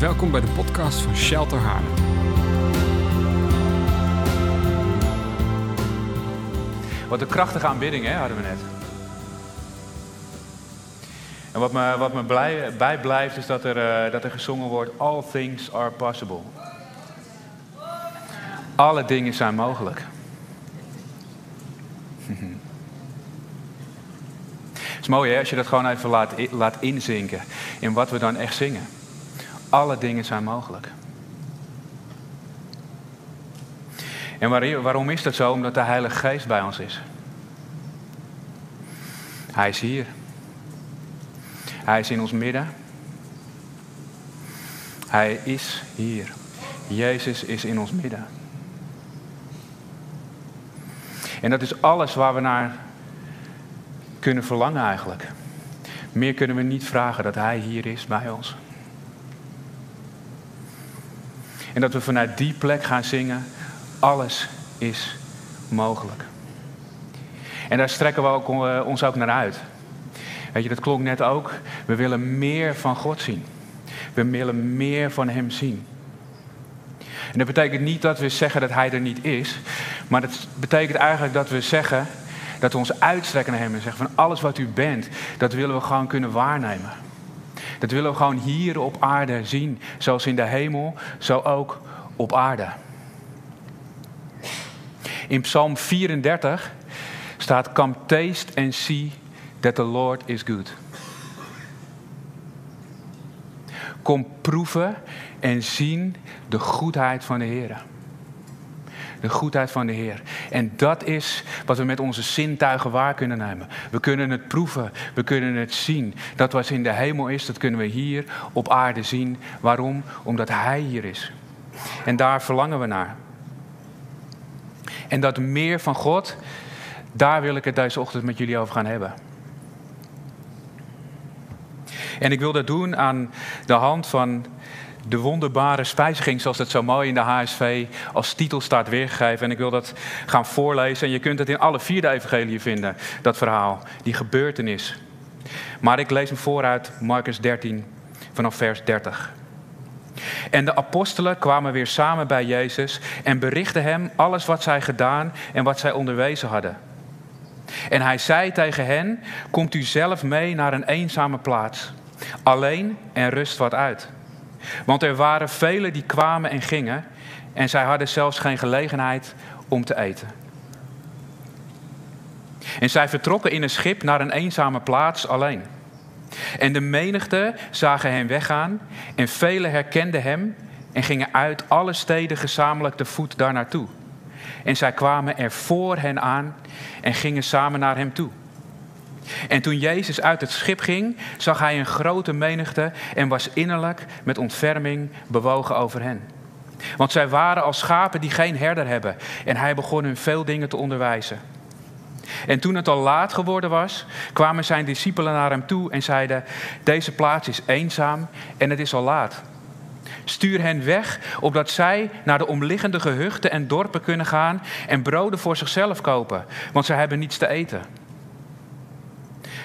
Welkom bij de podcast van Shelter Haarlem. Wat een krachtige aanbidding, hè, hadden we net. En wat me, wat me blij, bijblijft is dat er, uh, dat er gezongen wordt: All things are possible. Alle dingen zijn mogelijk. Het is mooi hè, als je dat gewoon even laat, laat inzinken in wat we dan echt zingen. Alle dingen zijn mogelijk. En waarom is dat zo? Omdat de Heilige Geest bij ons is. Hij is hier. Hij is in ons midden. Hij is hier. Jezus is in ons midden. En dat is alles waar we naar kunnen verlangen eigenlijk. Meer kunnen we niet vragen dat Hij hier is bij ons. En dat we vanuit die plek gaan zingen, alles is mogelijk. En daar strekken we ook, eh, ons ook naar uit. Weet je, dat klonk net ook. We willen meer van God zien. We willen meer van Hem zien. En dat betekent niet dat we zeggen dat Hij er niet is. Maar dat betekent eigenlijk dat we zeggen dat we ons uitstrekken naar Hem en zeggen van alles wat U bent, dat willen we gewoon kunnen waarnemen. Dat willen we gewoon hier op aarde zien. Zoals in de hemel, zo ook op aarde. In Psalm 34 staat: Come taste and see that the Lord is good. Kom proeven en zien de goedheid van de Heer. De goedheid van de Heer. En dat is wat we met onze zintuigen waar kunnen nemen. We kunnen het proeven, we kunnen het zien. Dat wat in de hemel is, dat kunnen we hier op aarde zien. Waarom? Omdat Hij hier is. En daar verlangen we naar. En dat meer van God, daar wil ik het deze ochtend met jullie over gaan hebben. En ik wil dat doen aan de hand van de wonderbare spijziging, zoals het zo mooi in de HSV als titel staat weergegeven. En ik wil dat gaan voorlezen. En je kunt het in alle vier de evangelieën vinden, dat verhaal, die gebeurtenis. Maar ik lees hem vooruit, Marcus 13, vanaf vers 30. En de apostelen kwamen weer samen bij Jezus en berichtten hem alles wat zij gedaan en wat zij onderwezen hadden. En hij zei tegen hen: Komt u zelf mee naar een eenzame plaats, alleen en rust wat uit. Want er waren velen die kwamen en gingen en zij hadden zelfs geen gelegenheid om te eten. En zij vertrokken in een schip naar een eenzame plaats alleen. En de menigte zagen hem weggaan en velen herkenden hem en gingen uit alle steden gezamenlijk te voet daar naartoe. En zij kwamen er voor hen aan en gingen samen naar hem toe. En toen Jezus uit het schip ging, zag hij een grote menigte en was innerlijk met ontferming bewogen over hen. Want zij waren als schapen die geen herder hebben en hij begon hun veel dingen te onderwijzen. En toen het al laat geworden was, kwamen zijn discipelen naar hem toe en zeiden: Deze plaats is eenzaam en het is al laat. Stuur hen weg, opdat zij naar de omliggende gehuchten en dorpen kunnen gaan en broden voor zichzelf kopen, want zij hebben niets te eten.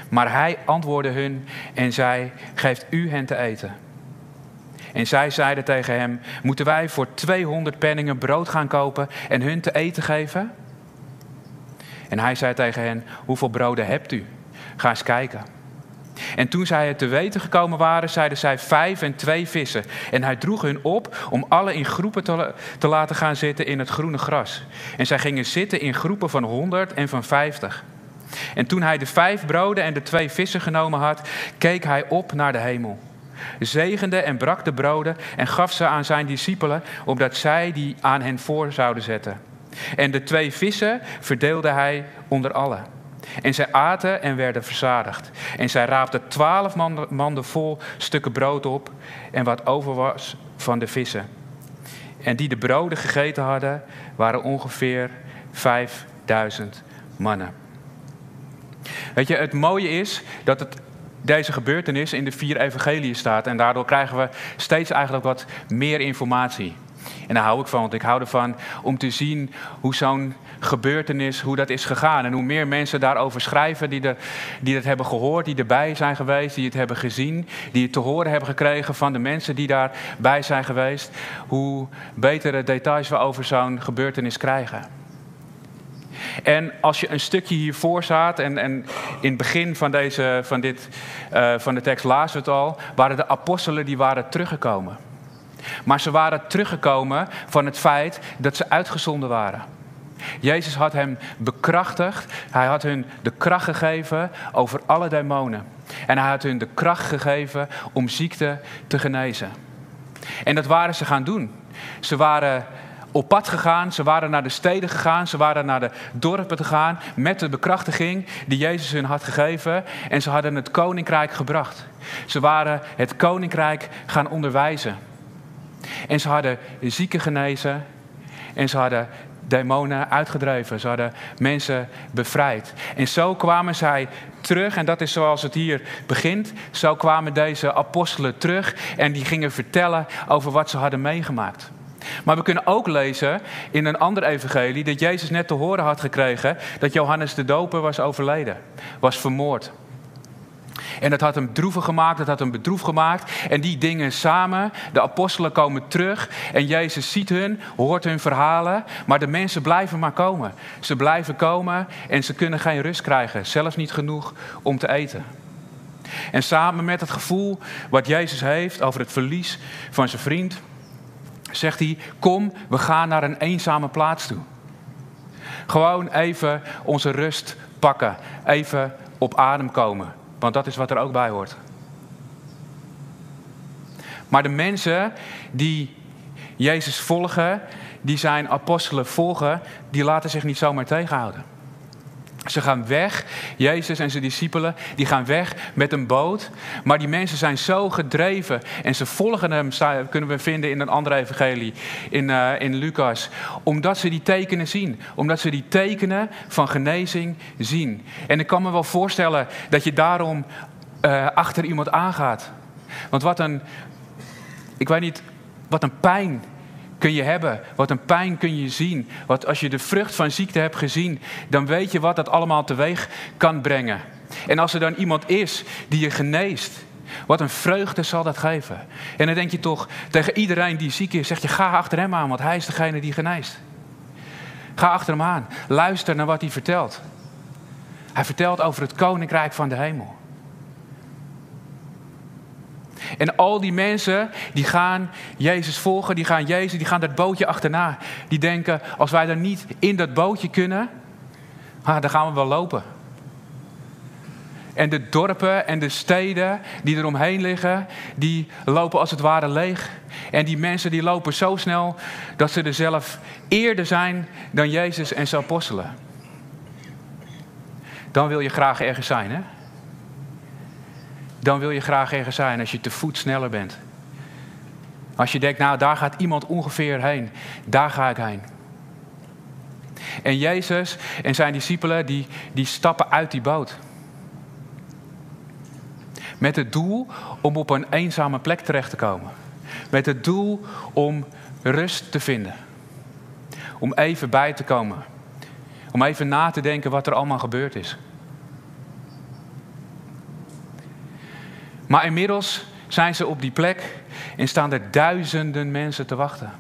Maar hij antwoordde hun en zei: Geeft u hen te eten. En zij zeiden tegen hem: Moeten wij voor 200 penningen brood gaan kopen en hun te eten geven? En hij zei tegen hen: Hoeveel broden hebt u? Ga eens kijken. En toen zij het te weten gekomen waren, zeiden zij vijf en twee vissen. En hij droeg hun op om alle in groepen te, te laten gaan zitten in het groene gras. En zij gingen zitten in groepen van honderd en van vijftig. En toen hij de vijf broden en de twee vissen genomen had, keek hij op naar de hemel. Zegende en brak de broden en gaf ze aan zijn discipelen, opdat zij die aan hen voor zouden zetten. En de twee vissen verdeelde hij onder allen. En zij aten en werden verzadigd. En zij raapten twaalf manden vol stukken brood op en wat over was van de vissen. En die de broden gegeten hadden, waren ongeveer vijfduizend mannen. Weet je, het mooie is dat het, deze gebeurtenis in de vier evangeliën staat. En daardoor krijgen we steeds eigenlijk wat meer informatie. En daar hou ik van, want ik hou ervan om te zien hoe zo'n gebeurtenis, hoe dat is gegaan. En hoe meer mensen daarover schrijven die, er, die het hebben gehoord, die erbij zijn geweest, die het hebben gezien, die het te horen hebben gekregen van de mensen die daarbij zijn geweest, hoe betere details we over zo'n gebeurtenis krijgen. En als je een stukje hiervoor staat, en, en in het begin van, deze, van, dit, uh, van de tekst lazen we het al, waren de apostelen die waren teruggekomen. Maar ze waren teruggekomen van het feit dat ze uitgezonden waren. Jezus had hem bekrachtigd. Hij had hun de kracht gegeven over alle demonen. En hij had hun de kracht gegeven om ziekte te genezen. En dat waren ze gaan doen. Ze waren op pad gegaan, ze waren naar de steden gegaan, ze waren naar de dorpen te gaan met de bekrachtiging die Jezus hun had gegeven. En ze hadden het koninkrijk gebracht. Ze waren het koninkrijk gaan onderwijzen. En ze hadden zieken genezen. En ze hadden demonen uitgedreven. Ze hadden mensen bevrijd. En zo kwamen zij terug, en dat is zoals het hier begint. Zo kwamen deze apostelen terug en die gingen vertellen over wat ze hadden meegemaakt. Maar we kunnen ook lezen in een ander evangelie dat Jezus net te horen had gekregen dat Johannes de Doper was overleden, was vermoord. En dat had hem droevig gemaakt, dat had hem bedroefd gemaakt. En die dingen samen, de apostelen komen terug en Jezus ziet hun, hoort hun verhalen, maar de mensen blijven maar komen. Ze blijven komen en ze kunnen geen rust krijgen, zelfs niet genoeg om te eten. En samen met het gevoel wat Jezus heeft over het verlies van zijn vriend, zegt hij: Kom, we gaan naar een eenzame plaats toe. Gewoon even onze rust pakken, even op adem komen. Want dat is wat er ook bij hoort. Maar de mensen die Jezus volgen, die zijn apostelen volgen, die laten zich niet zomaar tegenhouden. Ze gaan weg, Jezus en zijn discipelen, die gaan weg met een boot. Maar die mensen zijn zo gedreven en ze volgen hem, kunnen we vinden in een andere evangelie, in, uh, in Lucas. Omdat ze die tekenen zien, omdat ze die tekenen van genezing zien. En ik kan me wel voorstellen dat je daarom uh, achter iemand aangaat. Want wat een, ik weet niet, wat een pijn kun je hebben. Wat een pijn kun je zien. Wat als je de vrucht van ziekte hebt gezien, dan weet je wat dat allemaal teweeg kan brengen. En als er dan iemand is die je geneest, wat een vreugde zal dat geven. En dan denk je toch tegen iedereen die ziek is, zeg je ga achter hem aan, want hij is degene die geneest. Ga achter hem aan. Luister naar wat hij vertelt. Hij vertelt over het koninkrijk van de hemel. En al die mensen die gaan Jezus volgen, die gaan Jezus, die gaan dat bootje achterna. Die denken, als wij er niet in dat bootje kunnen, ah, dan gaan we wel lopen. En de dorpen en de steden die eromheen liggen, die lopen als het ware leeg. En die mensen die lopen zo snel dat ze er zelf eerder zijn dan Jezus en zijn apostelen. Dan wil je graag ergens zijn, hè? Dan wil je graag ergens zijn als je te voet sneller bent. Als je denkt, nou daar gaat iemand ongeveer heen, daar ga ik heen. En Jezus en zijn discipelen, die, die stappen uit die boot. Met het doel om op een eenzame plek terecht te komen. Met het doel om rust te vinden. Om even bij te komen. Om even na te denken wat er allemaal gebeurd is. Maar inmiddels zijn ze op die plek en staan er duizenden mensen te wachten.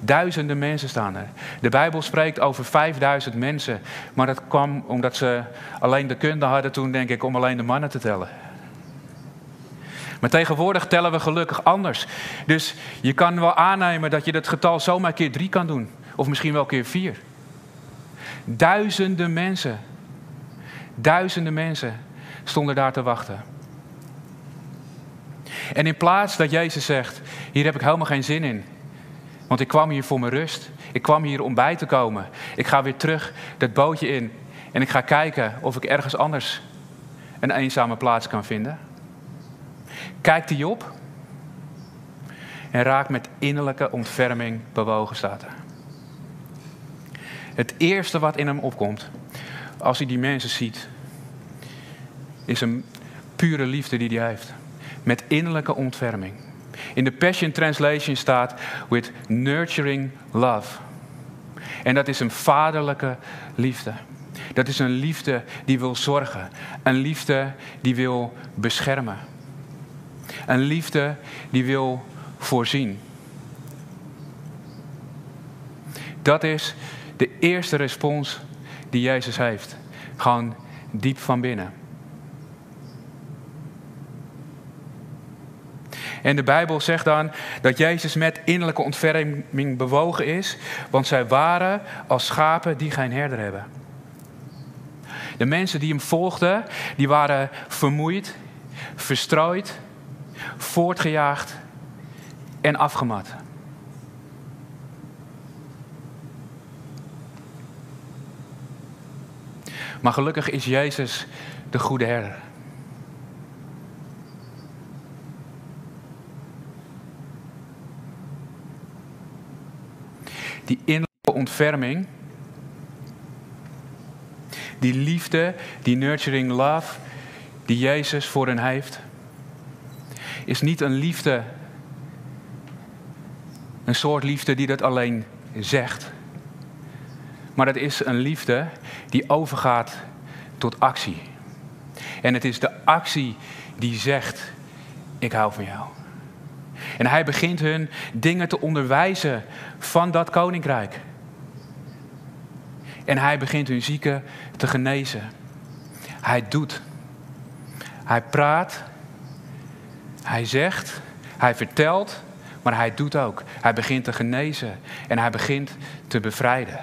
Duizenden mensen staan er. De Bijbel spreekt over 5000 mensen. Maar dat kwam omdat ze alleen de kunde hadden toen, denk ik, om alleen de mannen te tellen. Maar tegenwoordig tellen we gelukkig anders. Dus je kan wel aannemen dat je dat getal zomaar keer drie kan doen. Of misschien wel keer vier. Duizenden mensen. Duizenden mensen stonden daar te wachten. En in plaats dat Jezus zegt: Hier heb ik helemaal geen zin in. Want ik kwam hier voor mijn rust. Ik kwam hier om bij te komen. Ik ga weer terug dat bootje in. En ik ga kijken of ik ergens anders een eenzame plaats kan vinden. Kijkt hij op en raakt met innerlijke ontferming bewogen, staat er. Het eerste wat in hem opkomt, als hij die mensen ziet, is een pure liefde die hij heeft. Met innerlijke ontferming. In de Passion Translation staat with nurturing love. En dat is een vaderlijke liefde. Dat is een liefde die wil zorgen. Een liefde die wil beschermen. Een liefde die wil voorzien. Dat is de eerste respons die Jezus heeft. Gewoon diep van binnen. En de Bijbel zegt dan dat Jezus met innerlijke ontferming bewogen is, want zij waren als schapen die geen herder hebben. De mensen die hem volgden, die waren vermoeid, verstrooid, voortgejaagd en afgemat. Maar gelukkig is Jezus de goede herder. Die innerlijke ontferming, die liefde, die nurturing love die Jezus voor hen heeft, is niet een liefde, een soort liefde die dat alleen zegt. Maar het is een liefde die overgaat tot actie. En het is de actie die zegt: Ik hou van jou. En hij begint hun dingen te onderwijzen van dat koninkrijk. En hij begint hun zieken te genezen. Hij doet. Hij praat. Hij zegt. Hij vertelt. Maar hij doet ook. Hij begint te genezen. En hij begint te bevrijden.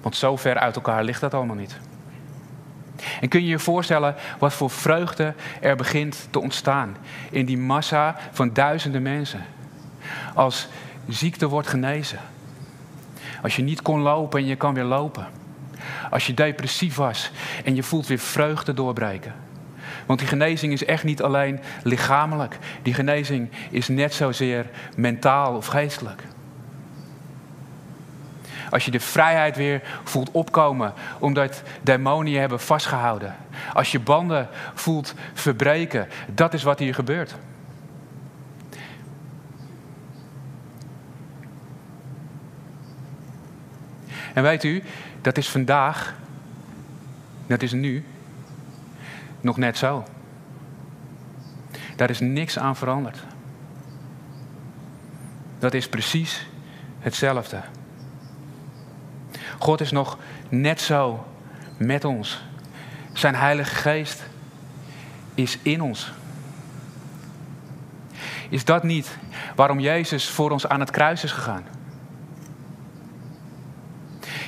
Want zo ver uit elkaar ligt dat allemaal niet. En kun je je voorstellen wat voor vreugde er begint te ontstaan in die massa van duizenden mensen? Als ziekte wordt genezen. Als je niet kon lopen en je kan weer lopen. Als je depressief was en je voelt weer vreugde doorbreken. Want die genezing is echt niet alleen lichamelijk. Die genezing is net zozeer mentaal of geestelijk. Als je de vrijheid weer voelt opkomen omdat demonen hebben vastgehouden. Als je banden voelt verbreken. Dat is wat hier gebeurt. En weet u, dat is vandaag, dat is nu, nog net zo. Daar is niks aan veranderd. Dat is precies hetzelfde. God is nog net zo met ons. Zijn Heilige Geest is in ons. Is dat niet waarom Jezus voor ons aan het kruis is gegaan?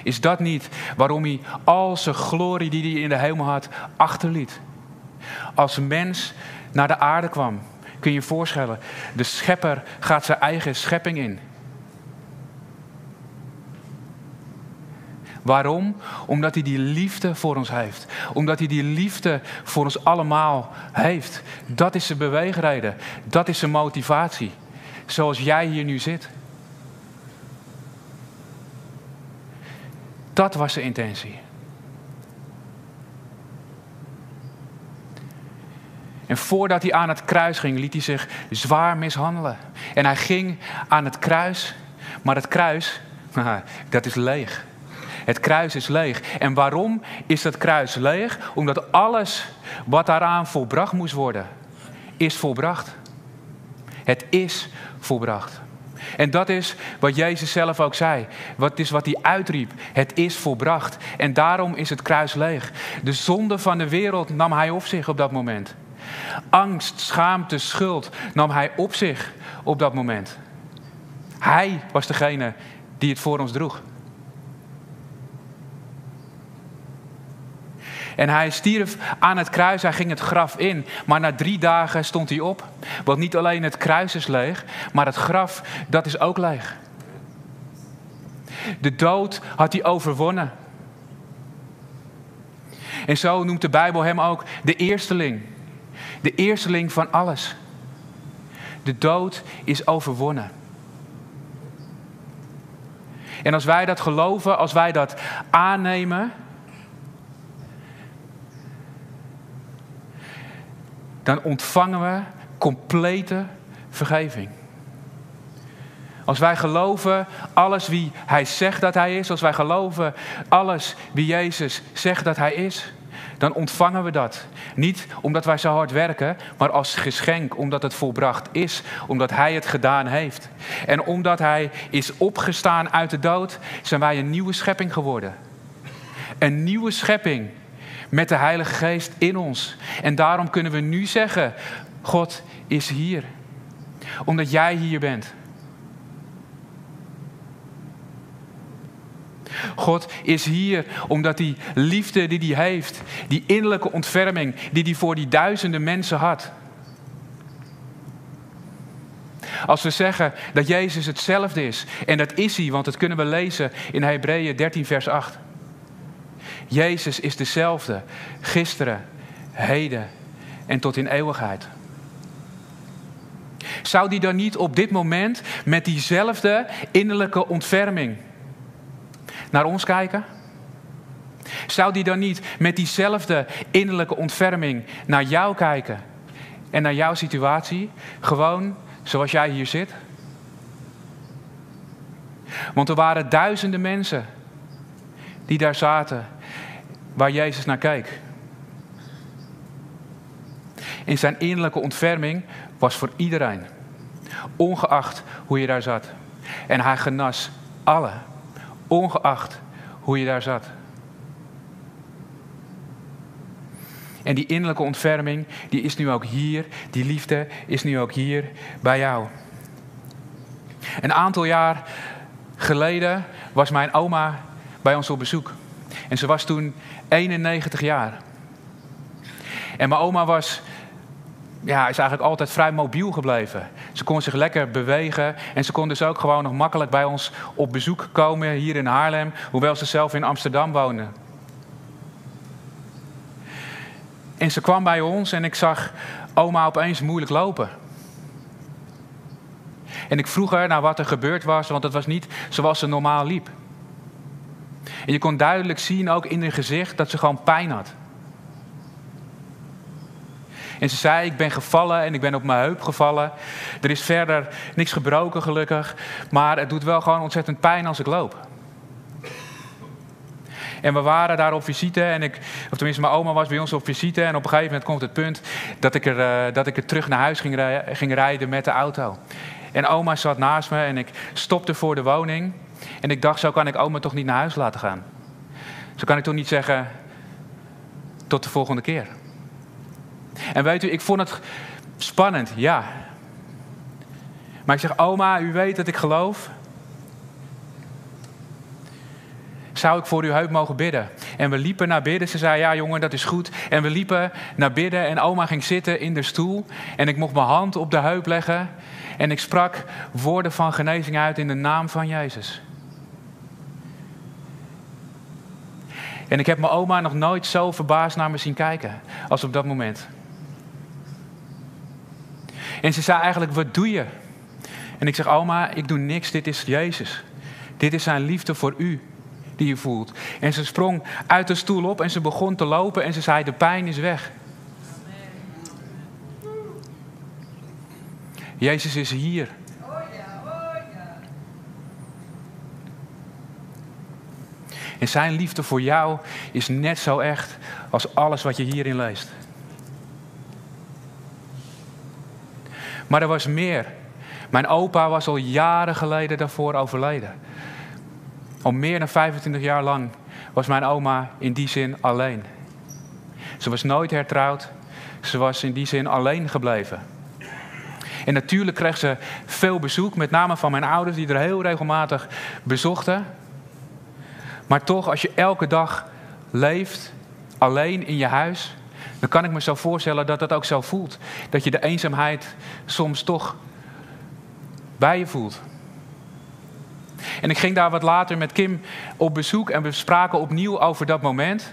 Is dat niet waarom hij al zijn glorie die hij in de hemel had achterliet? Als mens naar de aarde kwam, kun je je voorstellen, de schepper gaat zijn eigen schepping in. Waarom? Omdat hij die liefde voor ons heeft. Omdat hij die liefde voor ons allemaal heeft. Dat is zijn beweegreden. Dat is zijn motivatie. Zoals jij hier nu zit. Dat was zijn intentie. En voordat hij aan het kruis ging, liet hij zich zwaar mishandelen. En hij ging aan het kruis, maar het kruis, dat is leeg. Het kruis is leeg. En waarom is dat kruis leeg? Omdat alles wat daaraan volbracht moest worden, is volbracht. Het is volbracht. En dat is wat Jezus zelf ook zei. Wat is wat hij uitriep. Het is volbracht. En daarom is het kruis leeg. De zonde van de wereld nam hij op zich op dat moment. Angst, schaamte, schuld nam hij op zich op dat moment. Hij was degene die het voor ons droeg. En hij stierf aan het kruis, hij ging het graf in. Maar na drie dagen stond hij op. Want niet alleen het kruis is leeg, maar het graf, dat is ook leeg. De dood had hij overwonnen. En zo noemt de Bijbel hem ook de eersteling. De eersteling van alles. De dood is overwonnen. En als wij dat geloven, als wij dat aannemen, dan ontvangen we complete vergeving. Als wij geloven alles wie Hij zegt dat Hij is, als wij geloven alles wie Jezus zegt dat Hij is, dan ontvangen we dat. Niet omdat wij zo hard werken, maar als geschenk, omdat het volbracht is, omdat Hij het gedaan heeft. En omdat Hij is opgestaan uit de dood, zijn wij een nieuwe schepping geworden. Een nieuwe schepping met de Heilige Geest in ons. En daarom kunnen we nu zeggen, God is hier. Omdat jij hier bent. God is hier omdat die liefde die hij heeft, die innerlijke ontferming die hij voor die duizenden mensen had. Als we zeggen dat Jezus hetzelfde is, en dat is hij, want dat kunnen we lezen in Hebreeën 13, vers 8. Jezus is dezelfde, gisteren, heden en tot in eeuwigheid. Zou die dan niet op dit moment met diezelfde innerlijke ontferming naar ons kijken? Zou die dan niet met diezelfde innerlijke ontferming naar jou kijken en naar jouw situatie, gewoon zoals jij hier zit? Want er waren duizenden mensen die daar zaten, waar Jezus naar keek. In zijn innerlijke ontferming was voor iedereen, ongeacht hoe je daar zat. En hij genas alle ongeacht hoe je daar zat. En die innerlijke ontferming, die is nu ook hier. Die liefde is nu ook hier bij jou. Een aantal jaar geleden was mijn oma bij ons op bezoek. En ze was toen 91 jaar. En mijn oma was ja, is eigenlijk altijd vrij mobiel gebleven. Ze kon zich lekker bewegen en ze kon dus ook gewoon nog makkelijk bij ons op bezoek komen hier in Haarlem, hoewel ze zelf in Amsterdam woonde. En ze kwam bij ons en ik zag oma opeens moeilijk lopen. En ik vroeg haar naar wat er gebeurd was, want het was niet zoals ze normaal liep. En je kon duidelijk zien, ook in haar gezicht, dat ze gewoon pijn had. En ze zei, ik ben gevallen en ik ben op mijn heup gevallen. Er is verder niks gebroken gelukkig, maar het doet wel gewoon ontzettend pijn als ik loop. En we waren daar op visite en ik, of tenminste mijn oma was bij ons op visite. En op een gegeven moment komt het punt dat ik er, uh, dat ik er terug naar huis ging, ging rijden met de auto. En oma zat naast me en ik stopte voor de woning. En ik dacht, zo kan ik oma toch niet naar huis laten gaan. Zo kan ik toch niet zeggen, tot de volgende keer. En weet u, ik vond het spannend, ja. Maar ik zeg, oma, u weet dat ik geloof. Zou ik voor uw heup mogen bidden? En we liepen naar bidden. Ze zei, ja jongen, dat is goed. En we liepen naar bidden en oma ging zitten in de stoel. En ik mocht mijn hand op de heup leggen. En ik sprak woorden van genezing uit in de naam van Jezus. En ik heb mijn oma nog nooit zo verbaasd naar me zien kijken als op dat moment. En ze zei eigenlijk, wat doe je? En ik zeg, oma, ik doe niks, dit is Jezus. Dit is zijn liefde voor u, die je voelt. En ze sprong uit de stoel op en ze begon te lopen en ze zei, de pijn is weg. Jezus is hier. En zijn liefde voor jou is net zo echt als alles wat je hierin leest. Maar er was meer. Mijn opa was al jaren geleden daarvoor overleden. Al meer dan 25 jaar lang was mijn oma in die zin alleen. Ze was nooit hertrouwd. Ze was in die zin alleen gebleven. En natuurlijk kreeg ze veel bezoek, met name van mijn ouders, die er heel regelmatig bezochten. Maar toch, als je elke dag leeft, alleen in je huis, dan kan ik me zo voorstellen dat dat ook zo voelt. Dat je de eenzaamheid soms toch bij je voelt. En ik ging daar wat later met Kim op bezoek en we spraken opnieuw over dat moment.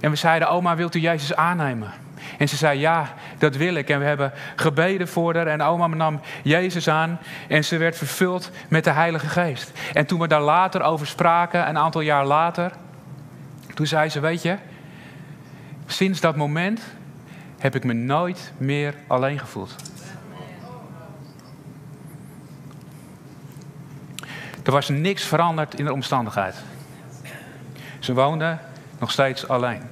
En we zeiden, oma, wilt u Jezus aannemen? En ze zei, ja, dat wil ik. En we hebben gebeden voor haar en oma nam Jezus aan en ze werd vervuld met de Heilige Geest. En toen we daar later over spraken, een aantal jaar later, toen zei ze, weet je, sinds dat moment heb ik me nooit meer alleen gevoeld. Er was niks veranderd in de omstandigheid. Ze woonden nog steeds alleen.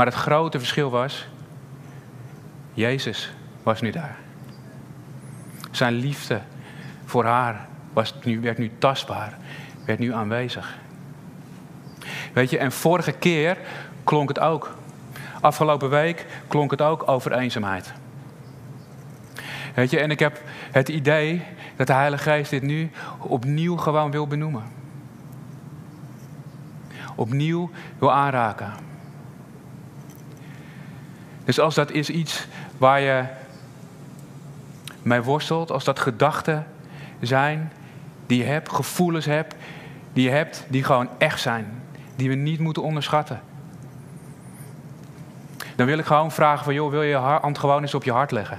Maar het grote verschil was, Jezus was nu daar. Zijn liefde voor haar was nu, werd nu tastbaar, werd nu aanwezig. Weet je, en vorige keer klonk het ook. Afgelopen week klonk het ook over eenzaamheid. Weet je, en ik heb het idee dat de Heilige Geest dit nu opnieuw gewoon wil benoemen. Opnieuw wil aanraken. Dus als dat is iets waar je mee worstelt, als dat gedachten zijn die je hebt, gevoelens hebt, die je hebt, die gewoon echt zijn, die we niet moeten onderschatten. Dan wil ik gewoon vragen van, joh, wil je je hand gewoon eens op je hart leggen?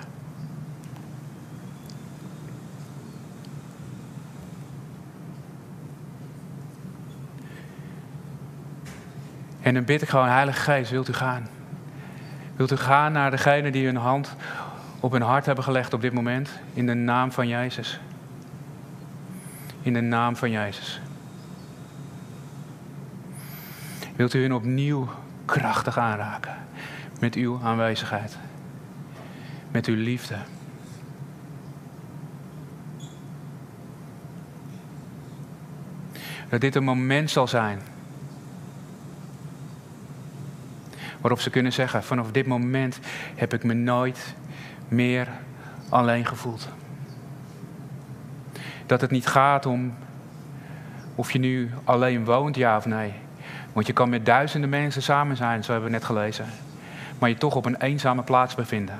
En dan bid ik gewoon, Heilige Geest, wilt u gaan? Wilt u gaan naar degene die hun hand op hun hart hebben gelegd op dit moment? In de naam van Jezus. In de naam van Jezus. Wilt u hun opnieuw krachtig aanraken met uw aanwezigheid, met uw liefde. Dat dit een moment zal zijn waarop ze kunnen zeggen: vanaf dit moment heb ik me nooit meer alleen gevoeld. Dat het niet gaat om of je nu alleen woont, ja of nee. Want je kan met duizenden mensen samen zijn, zo hebben we net gelezen. Maar je toch op een eenzame plaats bevinden.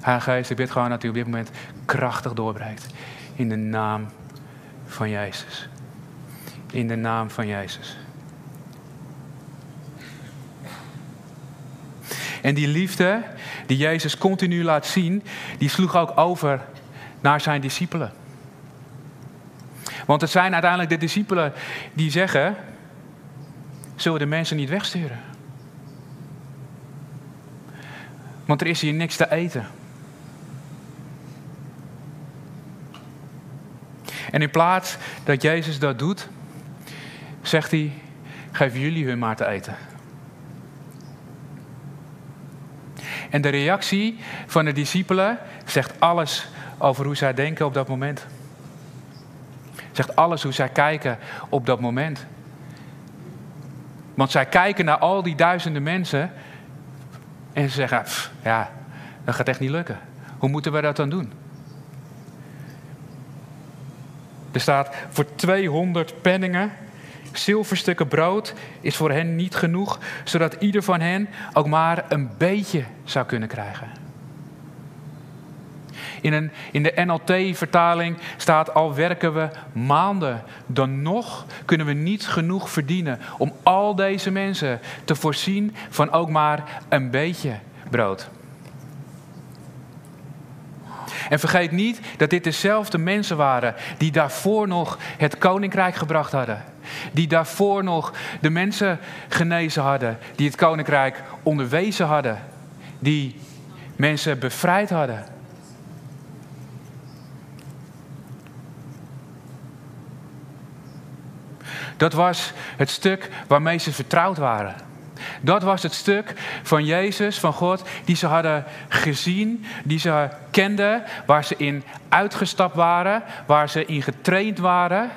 Heilige Geest, ik bid gewoon dat u op dit moment krachtig doorbreekt. In de naam van Jezus. In de naam van Jezus. En die liefde die Jezus continu laat zien, die sloeg ook over naar zijn discipelen. Want het zijn uiteindelijk de discipelen die zeggen: zullen we de mensen niet wegsturen? Want er is hier niks te eten. En in plaats dat Jezus dat doet, zegt hij: geef jullie hun maar te eten. En de reactie van de discipelen zegt alles over hoe zij denken op dat moment. Zegt alles hoe zij kijken op dat moment. Want zij kijken naar al die duizenden mensen en ze zeggen: ja, dat gaat echt niet lukken. Hoe moeten we dat dan doen? Er staat voor 200 penningen zilverstukken brood is voor hen niet genoeg, zodat ieder van hen ook maar een beetje zou kunnen krijgen. In, een, in de NLT-vertaling staat: Al werken we maanden, dan nog kunnen we niet genoeg verdienen om al deze mensen te voorzien van ook maar een beetje brood. En vergeet niet dat dit dezelfde mensen waren die daarvoor nog het koninkrijk gebracht hadden. Die daarvoor nog de mensen genezen hadden, die het koninkrijk onderwezen hadden, die mensen bevrijd hadden. Dat was het stuk waarmee ze vertrouwd waren. Dat was het stuk van Jezus, van God, die ze hadden gezien, die ze kenden, waar ze in uitgestapt waren, waar ze in getraind waren.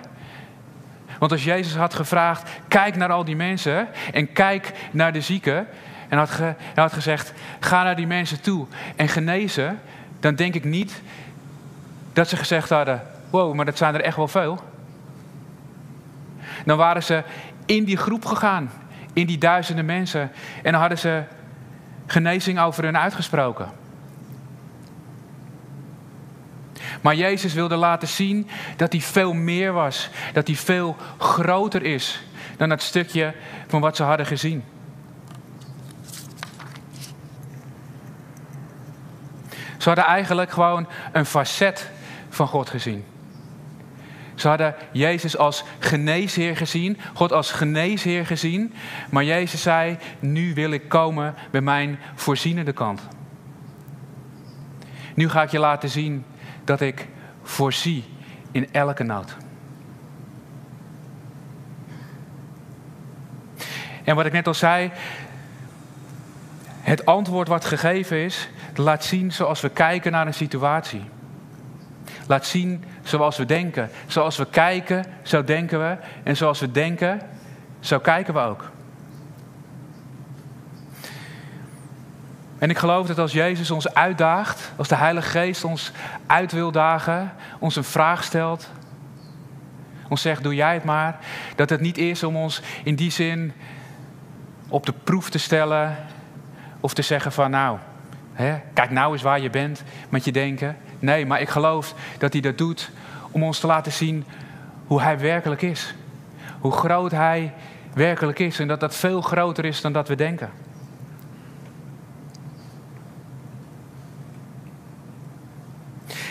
Want als Jezus had gevraagd, kijk naar al die mensen en kijk naar de zieken, en had, ge, had gezegd, ga naar die mensen toe en genezen, dan denk ik niet dat ze gezegd hadden, wow, maar dat zijn er echt wel veel. Dan waren ze in die groep gegaan, in die duizenden mensen, en hadden ze genezing over hen uitgesproken. Maar Jezus wilde laten zien dat hij veel meer was. Dat hij veel groter is dan het stukje van wat ze hadden gezien. Ze hadden eigenlijk gewoon een facet van God gezien. Ze hadden Jezus als geneesheer gezien, God als geneesheer gezien. Maar Jezus zei, nu wil ik komen bij mijn voorzienende kant. Nu ga ik je laten zien dat ik voorzie in elke nood. En wat ik net al zei, het antwoord wat gegeven is, laat zien zoals we kijken naar een situatie. Laat zien zoals we denken. Zoals we kijken, zo denken we. En zoals we denken, zo kijken we ook. En ik geloof dat als Jezus ons uitdaagt, als de Heilige Geest ons uit wil dagen, ons een vraag stelt, ons zegt: Doe jij het maar. Dat het niet is om ons in die zin op de proef te stellen of te zeggen: van nou, hè, kijk nou eens waar je bent met je denken. Nee, maar ik geloof dat hij dat doet om ons te laten zien hoe hij werkelijk is. Hoe groot hij werkelijk is en dat dat veel groter is dan dat we denken.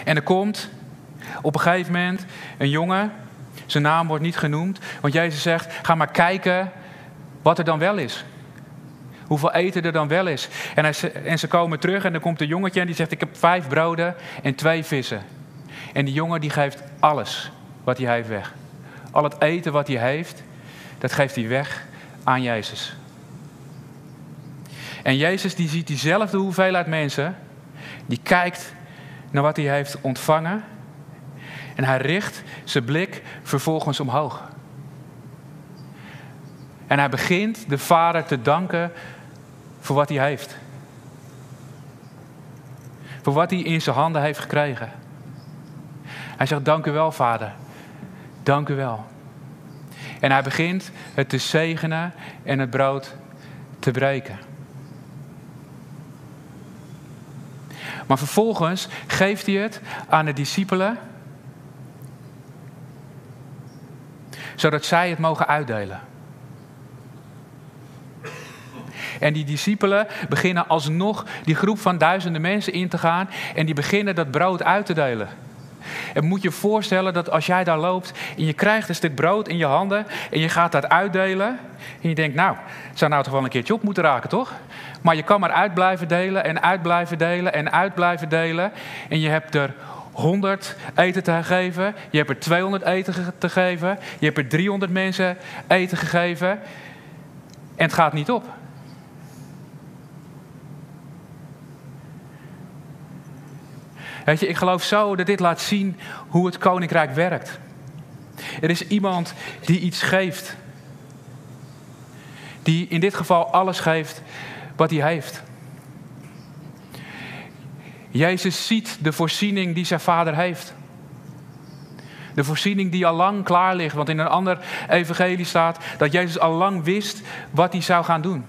En er komt op een gegeven moment een jongen, zijn naam wordt niet genoemd, want Jezus zegt: ga maar kijken wat er dan wel is. Hoeveel eten er dan wel is. En, hij, en ze komen terug en dan komt een jongetje en die zegt: Ik heb vijf broden en twee vissen. En die jongen die geeft alles wat hij heeft weg. Al het eten wat hij heeft, dat geeft hij weg aan Jezus. En Jezus die ziet diezelfde hoeveelheid mensen, die kijkt naar wat hij heeft ontvangen. En hij richt zijn blik vervolgens omhoog. En hij begint de Vader te danken voor wat hij heeft. Voor wat hij in zijn handen heeft gekregen. Hij zegt: Dank u wel, Vader. Dank u wel. En hij begint het te zegenen en het brood te breken. Maar vervolgens geeft hij het aan de discipelen, zodat zij het mogen uitdelen. En die discipelen beginnen alsnog die groep van duizenden mensen in te gaan en die beginnen dat brood uit te delen. En moet je voorstellen dat als jij daar loopt en je krijgt dus dit brood in je handen en je gaat dat uitdelen. En je denkt, nou, het zou nou toch wel een keertje op moeten raken, toch? Maar je kan maar uit blijven delen en uit blijven delen en uit blijven delen. En je hebt er 100 eten te geven, je hebt er 200 eten te geven, je hebt er 300 mensen eten gegeven. En het gaat niet op. Weet je, ik geloof zo dat dit laat zien hoe het koninkrijk werkt. Er is iemand die iets geeft. Die in dit geval alles geeft wat hij heeft. Jezus ziet de voorziening die zijn vader heeft. De voorziening die al lang klaar ligt. Want in een ander evangelie staat dat Jezus al lang wist wat hij zou gaan doen.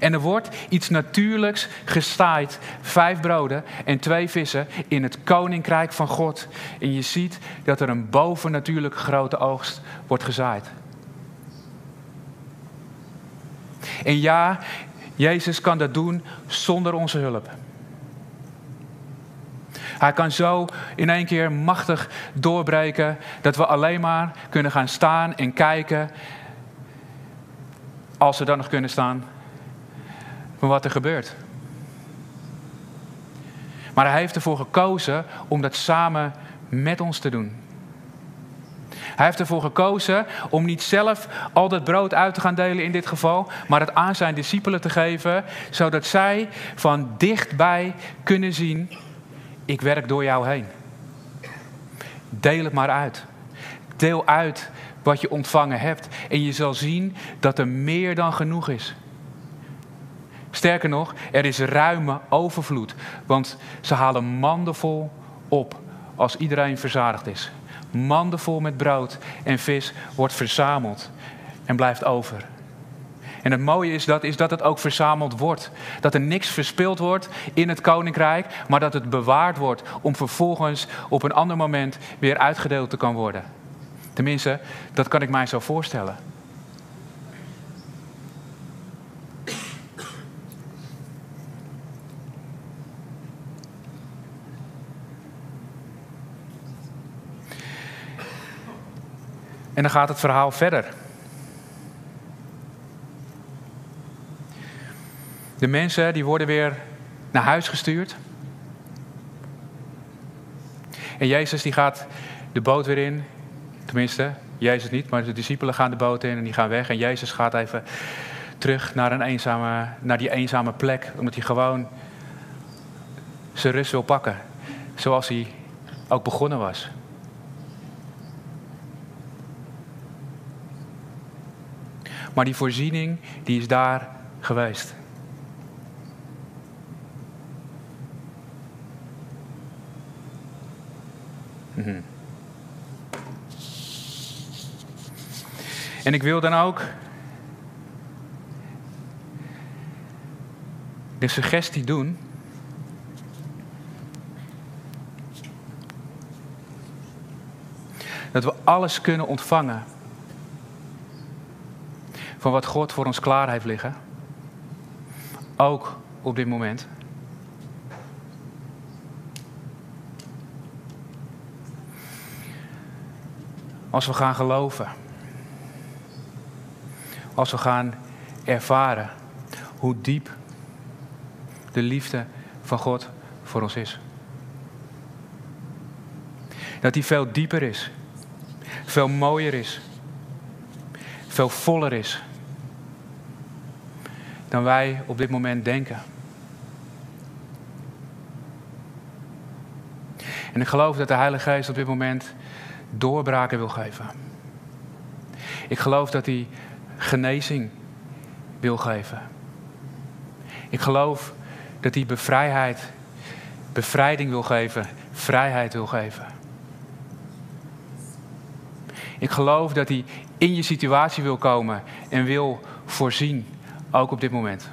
En er wordt iets natuurlijks gestaaid. Vijf broden en twee vissen in het koninkrijk van God. En je ziet dat er een bovennatuurlijk grote oogst wordt gezaaid. En ja, Jezus kan dat doen zonder onze hulp. Hij kan zo in één keer machtig doorbreken dat we alleen maar kunnen gaan staan en kijken. Als we dan nog kunnen staan van wat er gebeurt. Maar hij heeft ervoor gekozen om dat samen met ons te doen. Hij heeft ervoor gekozen om niet zelf al dat brood uit te gaan delen in dit geval, maar het aan zijn discipelen te geven, zodat zij van dichtbij kunnen zien, ik werk door jou heen. Deel het maar uit. Deel uit wat je ontvangen hebt en je zal zien dat er meer dan genoeg is. Sterker nog, er is ruime overvloed. Want ze halen mandenvol op als iedereen verzadigd is. Mandenvol met brood en vis wordt verzameld en blijft over. En het mooie is dat, is dat het ook verzameld wordt. Dat er niks verspild wordt in het koninkrijk, maar dat het bewaard wordt om vervolgens op een ander moment weer uitgedeeld te kan worden. Tenminste, dat kan ik mij zo voorstellen. En dan gaat het verhaal verder. De mensen die worden weer naar huis gestuurd. En Jezus die gaat de boot weer in. Tenminste, Jezus niet, maar de discipelen gaan de boot in en die gaan weg. En Jezus gaat even terug naar, een eenzame, naar die eenzame plek. Omdat hij gewoon zijn rust wil pakken. Zoals hij ook begonnen was. Maar die voorziening, die is daar geweest. Mhm. En ik wil dan ook de suggestie doen. Dat we alles kunnen ontvangen van wat God voor ons klaar heeft liggen. Ook op dit moment. Als we gaan geloven. Als we gaan ervaren hoe diep de liefde van God voor ons is. Dat die veel dieper is, veel mooier is, veel voller is dan wij op dit moment denken. En ik geloof dat de Heilige Geest op dit moment doorbraken wil geven. Ik geloof dat hij genezing wil geven. Ik geloof dat hij bevrijheid, bevrijding wil geven, vrijheid wil geven. Ik geloof dat hij in je situatie wil komen en wil voorzien, ook op dit moment.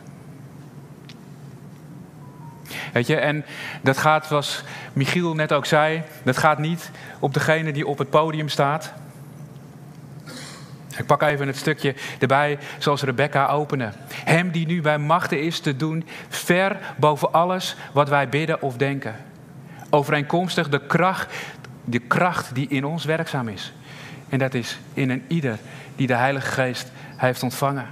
Weet je, en dat gaat, zoals Michiel net ook zei, dat gaat niet op degene die op het podium staat. Ik pak even het stukje erbij, zoals Rebecca opende. Hem die nu bij machten is te doen, ver boven alles wat wij bidden of denken. Overeenkomstig de kracht, de kracht die in ons werkzaam is. En dat is in een ieder die de Heilige Geest heeft ontvangen.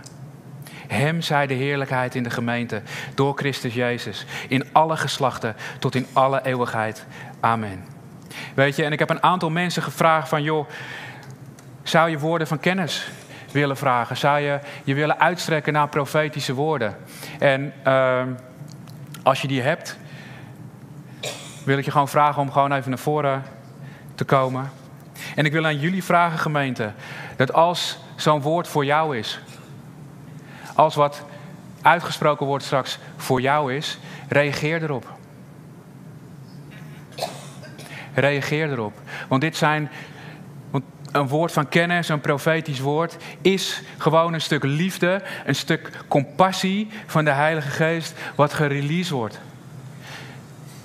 Hem zij de heerlijkheid in de gemeente door Christus Jezus. In alle geslachten tot in alle eeuwigheid. Amen. Weet je, en ik heb een aantal mensen gevraagd van joh, zou je woorden van kennis willen vragen? Zou je je willen uitstrekken naar profetische woorden? En uh, als je die hebt, wil ik je gewoon vragen om gewoon even naar voren te komen. En ik wil aan jullie vragen, gemeente, dat als zo'n woord voor jou is, als wat uitgesproken wordt straks voor jou is, reageer erop. Reageer erop. Want dit zijn. Een woord van kennis, een profetisch woord, is gewoon een stuk liefde, een stuk compassie van de Heilige Geest, wat gereleased wordt.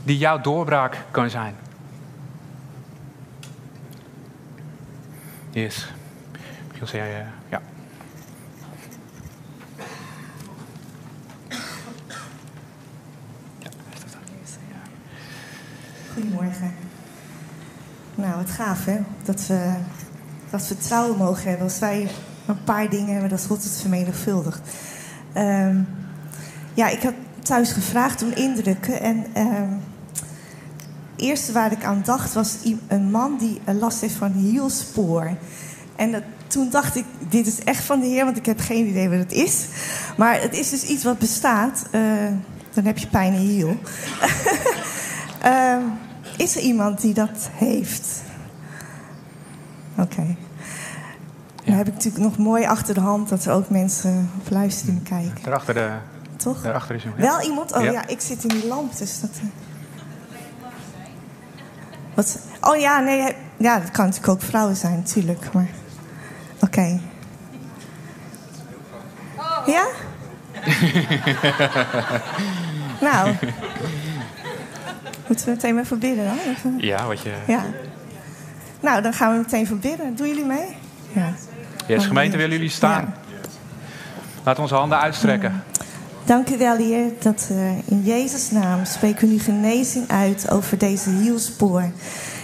Die jouw doorbraak kan zijn. Yes. Misschien zei jij, ja. Goedemorgen. Nou, wat gaaf hè, dat we dat vertrouwen mogen hebben als wij een paar dingen hebben, dat God het vermenigvuldigt. Um, ja, ik heb thuis gevraagd om indrukken en um, het eerste waar ik aan dacht was een man die last heeft van hielspoor. En toen dacht ik, dit is echt van de Heer, want ik heb geen idee wat het is. Maar het is dus iets wat bestaat. Uh, dan heb je pijn in je hiel. uh, is er iemand die dat heeft? Oké. Okay. Dan heb ik natuurlijk nog mooi achter de hand dat er ook mensen op luisteren kijken. Daarachter, de, Toch? daarachter is iemand. Wel iemand? Oh ja. ja. ik zit in die lamp, dus dat. Uh... Wat? Oh ja, nee. Ja, dat kan natuurlijk ook vrouwen zijn, natuurlijk. Maar. Oké. Okay. Ja? nou. Moeten we meteen even bidden dan? Even... Ja, wat je... Ja. Nou, dan gaan we meteen voor bidden. Doen jullie mee? Ja. Yes, gemeente, willen jullie staan? Ja. We onze handen uitstrekken. Dank u wel, Heer, dat uh, in Jezus' naam spreken we nu genezing uit over deze hielspoor.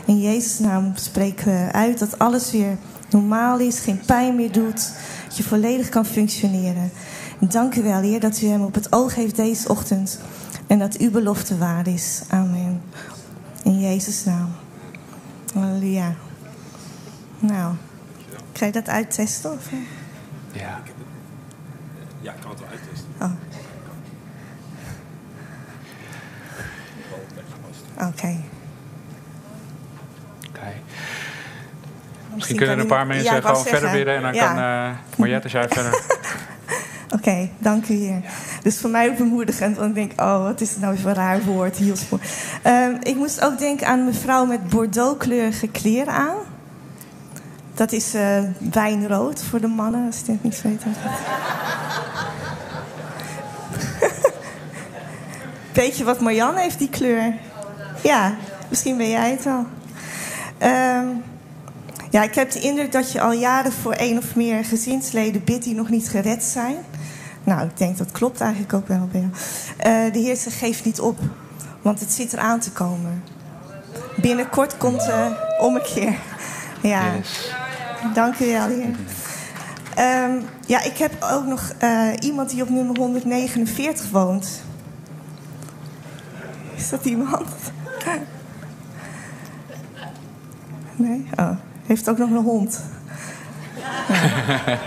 In Jezus' naam spreken we uit dat alles weer normaal is, geen pijn meer doet. Dat je volledig kan functioneren. Dank u wel, Heer, dat u hem op het oog heeft deze ochtend. En dat uw belofte waar is. Amen. In Jezus' naam. Halleluja. Nou, ga je dat uittesten? Of? Ja. Ja, ik kan het wel uittesten. Oh. Oké. Oké. Misschien kunnen een paar mensen gewoon verder bidden en dan ja. kan eh Mariette, jij verder. Oké, dank u Heer. Dus voor mij ook bemoedigend, want ik denk, oh, wat is het nou voor een raar woord, hielspoor. Ehm ik moest ook denken aan een mevrouw met bordeauxkleurige kleren aan. Dat is eh, wijnrood voor de mannen, als je het niet weet. Weet je wat Marianne heeft, die kleur? Ja, misschien ben jij het wel. Ehm, ja, ik heb de indruk dat je al jaren voor één of meer gezinsleden bidt die nog niet gered zijn. Nou, ik denk dat klopt eigenlijk ook wel jou. Eh, de Heer zegt, geef niet op, want het zit eraan te komen. Binnenkort komt de ommekeer. Ja, Yes. dank u wel, Heer. Ehm, ja, ik heb ook nog eh, iemand die op nummer 149 woont. Is dat iemand? Nee? Oh, heeft ook nog een hond. ja,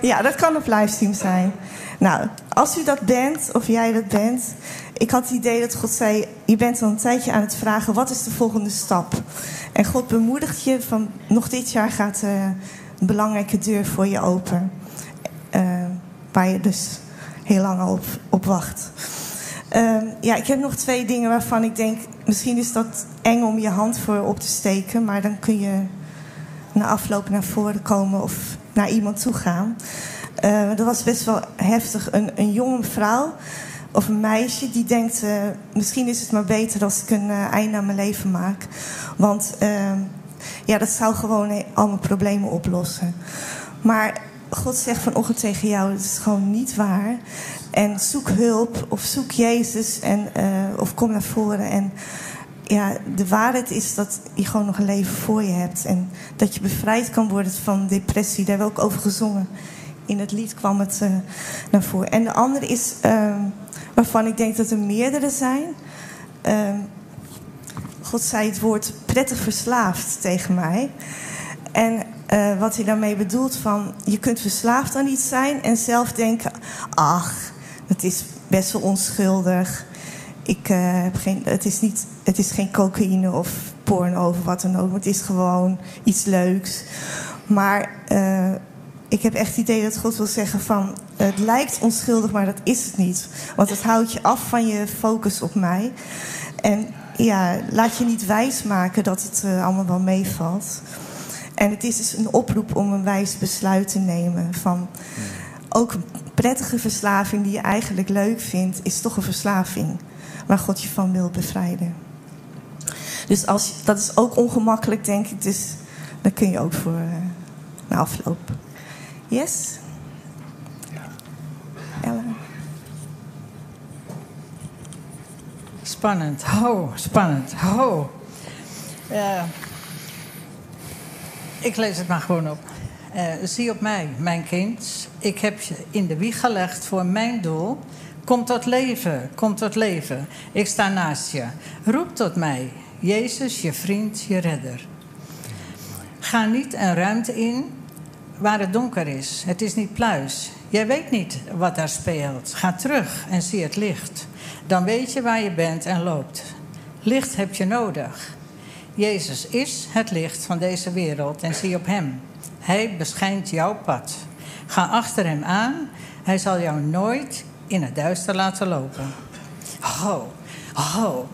dat kan op livestream zijn. Nou, als u dat bent, of jij dat bent... Ik had het idee dat God zei... Je bent al een tijdje aan het vragen... Wat is de volgende stap? En God bemoedigt je van... Nog dit jaar gaat eh, een belangrijke deur voor je open. Eh, waar je dus heel lang op, op wacht. Ehm, ja, ik heb nog twee dingen waarvan ik denk... Misschien is dat eng om je hand voor op te steken... maar dan kun je na afloop naar voren komen of naar iemand toe gaan. Eh, dat was best wel heftig. Een, een jonge vrouw of een meisje die denkt... eh, misschien is het maar beter als ik een eh, einde aan mijn leven maak. Want ehm, ja, dat zou gewoon eh, al mijn problemen oplossen. Maar God zegt vanochtend tegen jou, het is gewoon niet waar. En zoek hulp of zoek Jezus en, eh, of kom naar voren. En ja, de waarheid is dat je gewoon nog een leven voor je hebt. En dat je bevrijd kan worden van depressie. Daar hebben we ook over gezongen. In het lied kwam het eh, naar voren. En de andere is, ehm, waarvan ik denk dat er meerdere zijn. Ehm, God zei het woord prettig verslaafd tegen mij. En eh, wat hij daarmee bedoelt van... je kunt verslaafd aan iets zijn en zelf denken... ach, het is best wel onschuldig. Ik, eh, heb geen, het, is niet, het is geen cocaïne of porno of wat dan ook. Het is gewoon iets leuks. Maar eh, ik heb echt het idee dat God wil zeggen van... het lijkt onschuldig, maar dat is het niet. Want het houdt je af van je focus op mij. En ja, laat je niet wijsmaken dat het eh, allemaal wel meevalt. En het is dus een oproep om een wijs besluit te nemen. Van ook een prettige verslaving die je eigenlijk leuk vindt, is toch een verslaving waar God je van wil bevrijden. Dus als, dat is ook ongemakkelijk, denk ik. Dus daar kun je ook voor uh, na afloop. Yes? Ella? Spannend. Ho, spannend. Ho. Eh, ik lees het maar gewoon op. Eh, zie op mij, mijn kind. Ik heb je in de wieg gelegd voor mijn doel. Kom tot leven, kom tot leven. Ik sta naast je. Roep tot mij. Jezus, je vriend, je redder. Ga niet een ruimte in waar het donker is. Het is niet pluis. Jij weet niet wat daar speelt. Ga terug en zie het licht. Dan weet je waar je bent en loopt. Licht heb je nodig. Jezus is het licht van deze wereld en zie op Hem. Hij beschijnt jouw pad. Ga achter Hem aan. Hij zal jou nooit in het duister laten lopen. Ho, ho.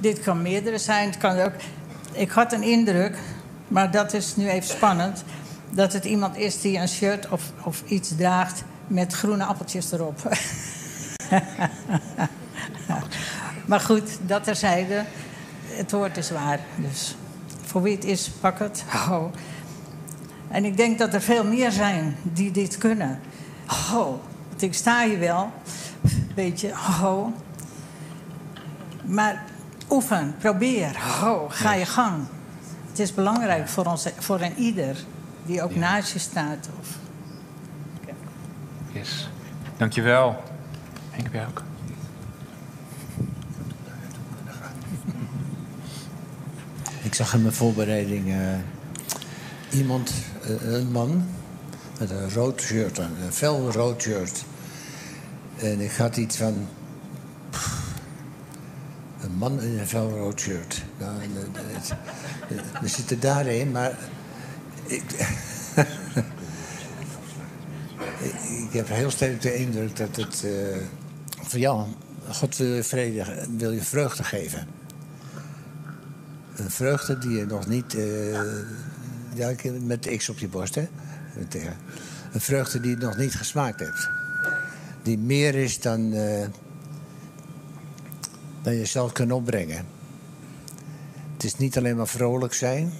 Dit kan meerdere zijn. Kan ook. Ik had een indruk, maar dat is nu even spannend. Dat het iemand is die een shirt of, of iets draagt met groene appeltjes erop. maar goed, dat terzijde. Het woord is waar. Dus voor wie het is, pak het. Ho. En ik denk dat er veel meer zijn die dit kunnen. Ho. Want ik sta hier wel. Weet je, ho. Maar oefen, probeer. Ho, ga je gang. het is belangrijk voor, ons, voor een ieder die ook naast je staat. Of... Yes. Dankjewel. Henk, jij ook? Ik zag in mijn voorbereiding eh, iemand, eh, een man, met een rood shirt een fel rood shirt. En ik had iets van. een man in een fel rood shirt. Nou, en, eh, het- we zitten daarin, maar. Ik, ik, heb heel sterk de indruk dat het. eh van ja, God wil je vrede, wil je vreugde geven. Een vreugde die je nog niet. eh, ja, met X op je borst, hè? Een vreugde die je nog niet gesmaakt hebt. Die meer is dan. eh, dan je zelf kunt opbrengen. Het is niet alleen maar vrolijk zijn.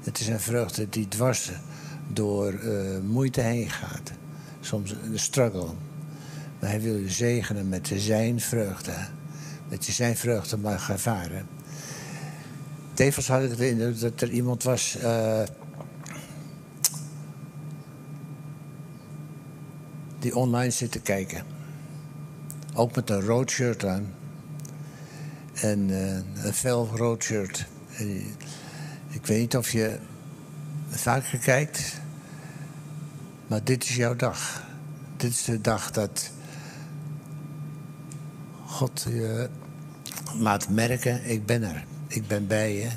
Het is een vreugde die dwars door eh, moeite heen gaat. Soms een struggle. Maar hij wil je zegenen met zijn vreugde. Dat je zijn vreugde mag ervaren. Tevens had ik de indruk dat er iemand was. eh, die online zit te kijken. Ook met een rood shirt aan. En eh, een fel rood shirt. Die- ik weet niet of je vaker kijkt. Maar dit is jouw dag. Dit is de dag dat God je laat merken: ik ben er. Ik ben bij je.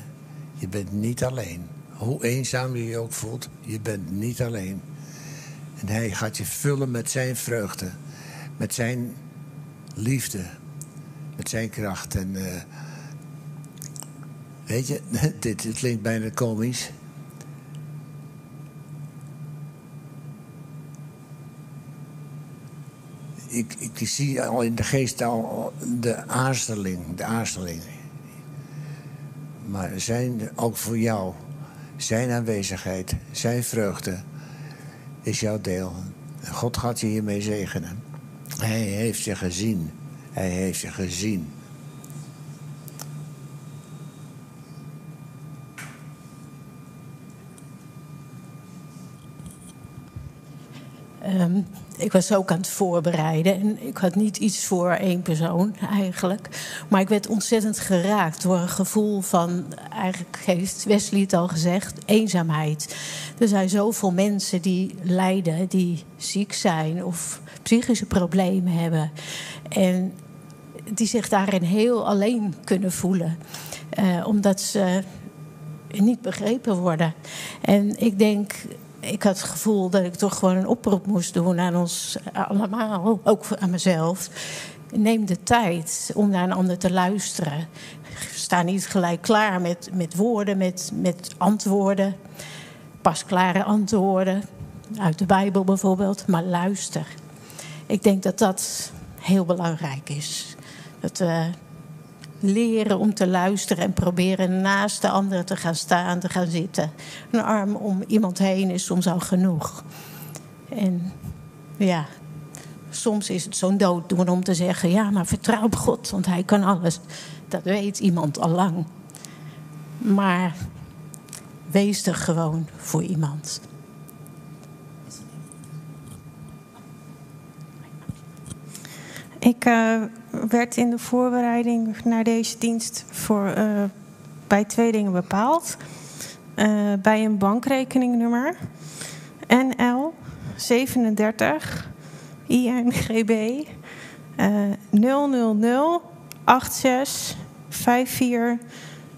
Je bent niet alleen. Hoe eenzaam je je ook voelt, je bent niet alleen. En hij gaat je vullen met zijn vreugde, met zijn liefde, met zijn kracht. En eh, weet je, dit, dit klinkt bijna komisch. Ik, ik zie al in de geest al de aarzeling, de aarzeling. Maar zijn, ook voor jou, zijn aanwezigheid, zijn vreugde is jouw deel. God gaat je hiermee zegenen. Hij heeft je gezien. Hij heeft je gezien. Ik was ook aan het voorbereiden en ik had niet iets voor één persoon eigenlijk. Maar ik werd ontzettend geraakt door een gevoel van, eigenlijk heeft Wesley het al gezegd, eenzaamheid. Er zijn zoveel mensen die lijden, die ziek zijn of psychische problemen hebben. En die zich daarin heel alleen kunnen voelen. Eh, omdat ze niet begrepen worden. En ik denk, ik had het gevoel dat ik toch gewoon een oproep moest doen aan ons allemaal, ook aan mezelf. Neem de tijd om naar een ander te luisteren. Sta niet gelijk klaar met, met woorden, met, met antwoorden. Pasklare antwoorden. Uit de Bijbel bijvoorbeeld, maar luister. Ik denk dat dat heel belangrijk is. Dat we leren om te luisteren en proberen naast de ander te gaan staan, te gaan zitten. Een arm om iemand heen is soms al genoeg. En ja, soms is het zo'n dooddoen om te zeggen: ja, maar vertrouw op God, want Hij kan alles. Dat weet iemand al lang. Maar wees er gewoon voor iemand. Ik eh, werd in de voorbereiding naar deze dienst voor, eh, bij twee dingen bepaald. Eh, bij een bankrekeningnummer NL 37 INGB eh 000 86 54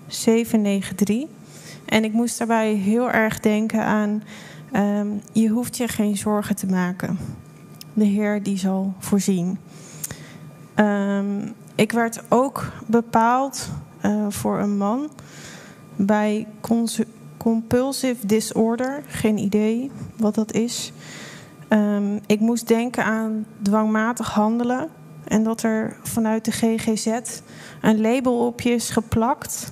793. En ik moest daarbij heel erg denken aan... ehm, je hoeft je geen zorgen te maken. De Heer die zal voorzien. Ehm, ik werd ook bepaald eh, voor een man bij compulsive disorder. Geen idee wat dat is. Ehm, ik moest denken aan dwangmatig handelen. En dat er vanuit de GGZ een label op je is geplakt.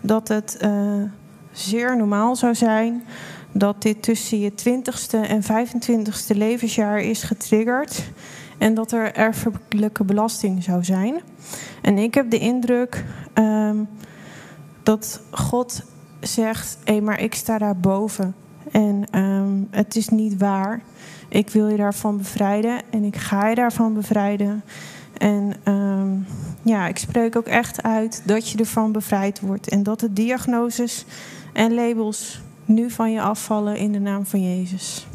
Dat het eh, zeer normaal zou zijn dat dit tussen je 20ste en 25ste levensjaar is getriggerd. En dat er erfelijke belasting zou zijn. En ik heb de indruk ehm, dat God zegt: hé, maar ik sta daar boven. En ehm, het is niet waar. Ik wil je daarvan bevrijden en ik ga je daarvan bevrijden. En ehm, ja, ik spreek ook echt uit dat je ervan bevrijd wordt. En dat de diagnoses en labels nu van je afvallen in de naam van Jezus.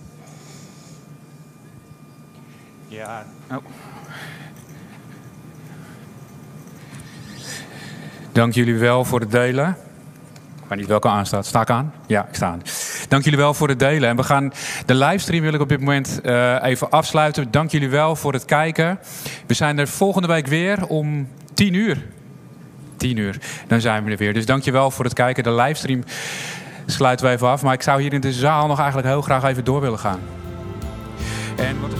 Ja, oh. Dank jullie wel voor het delen. Ik weet niet welke aanstaat. Sta ik aan? Ja, ik sta aan. Dank jullie wel voor het delen. En we gaan de livestream wil ik op dit moment uh, even afsluiten. Dank jullie wel voor het kijken. We zijn er volgende week weer om 10 uur. 10 uur. Dan zijn we er weer. Dus dank je wel voor het kijken. De livestream sluiten we even af. Maar ik zou hier in de zaal nog eigenlijk heel graag even door willen gaan. En wat is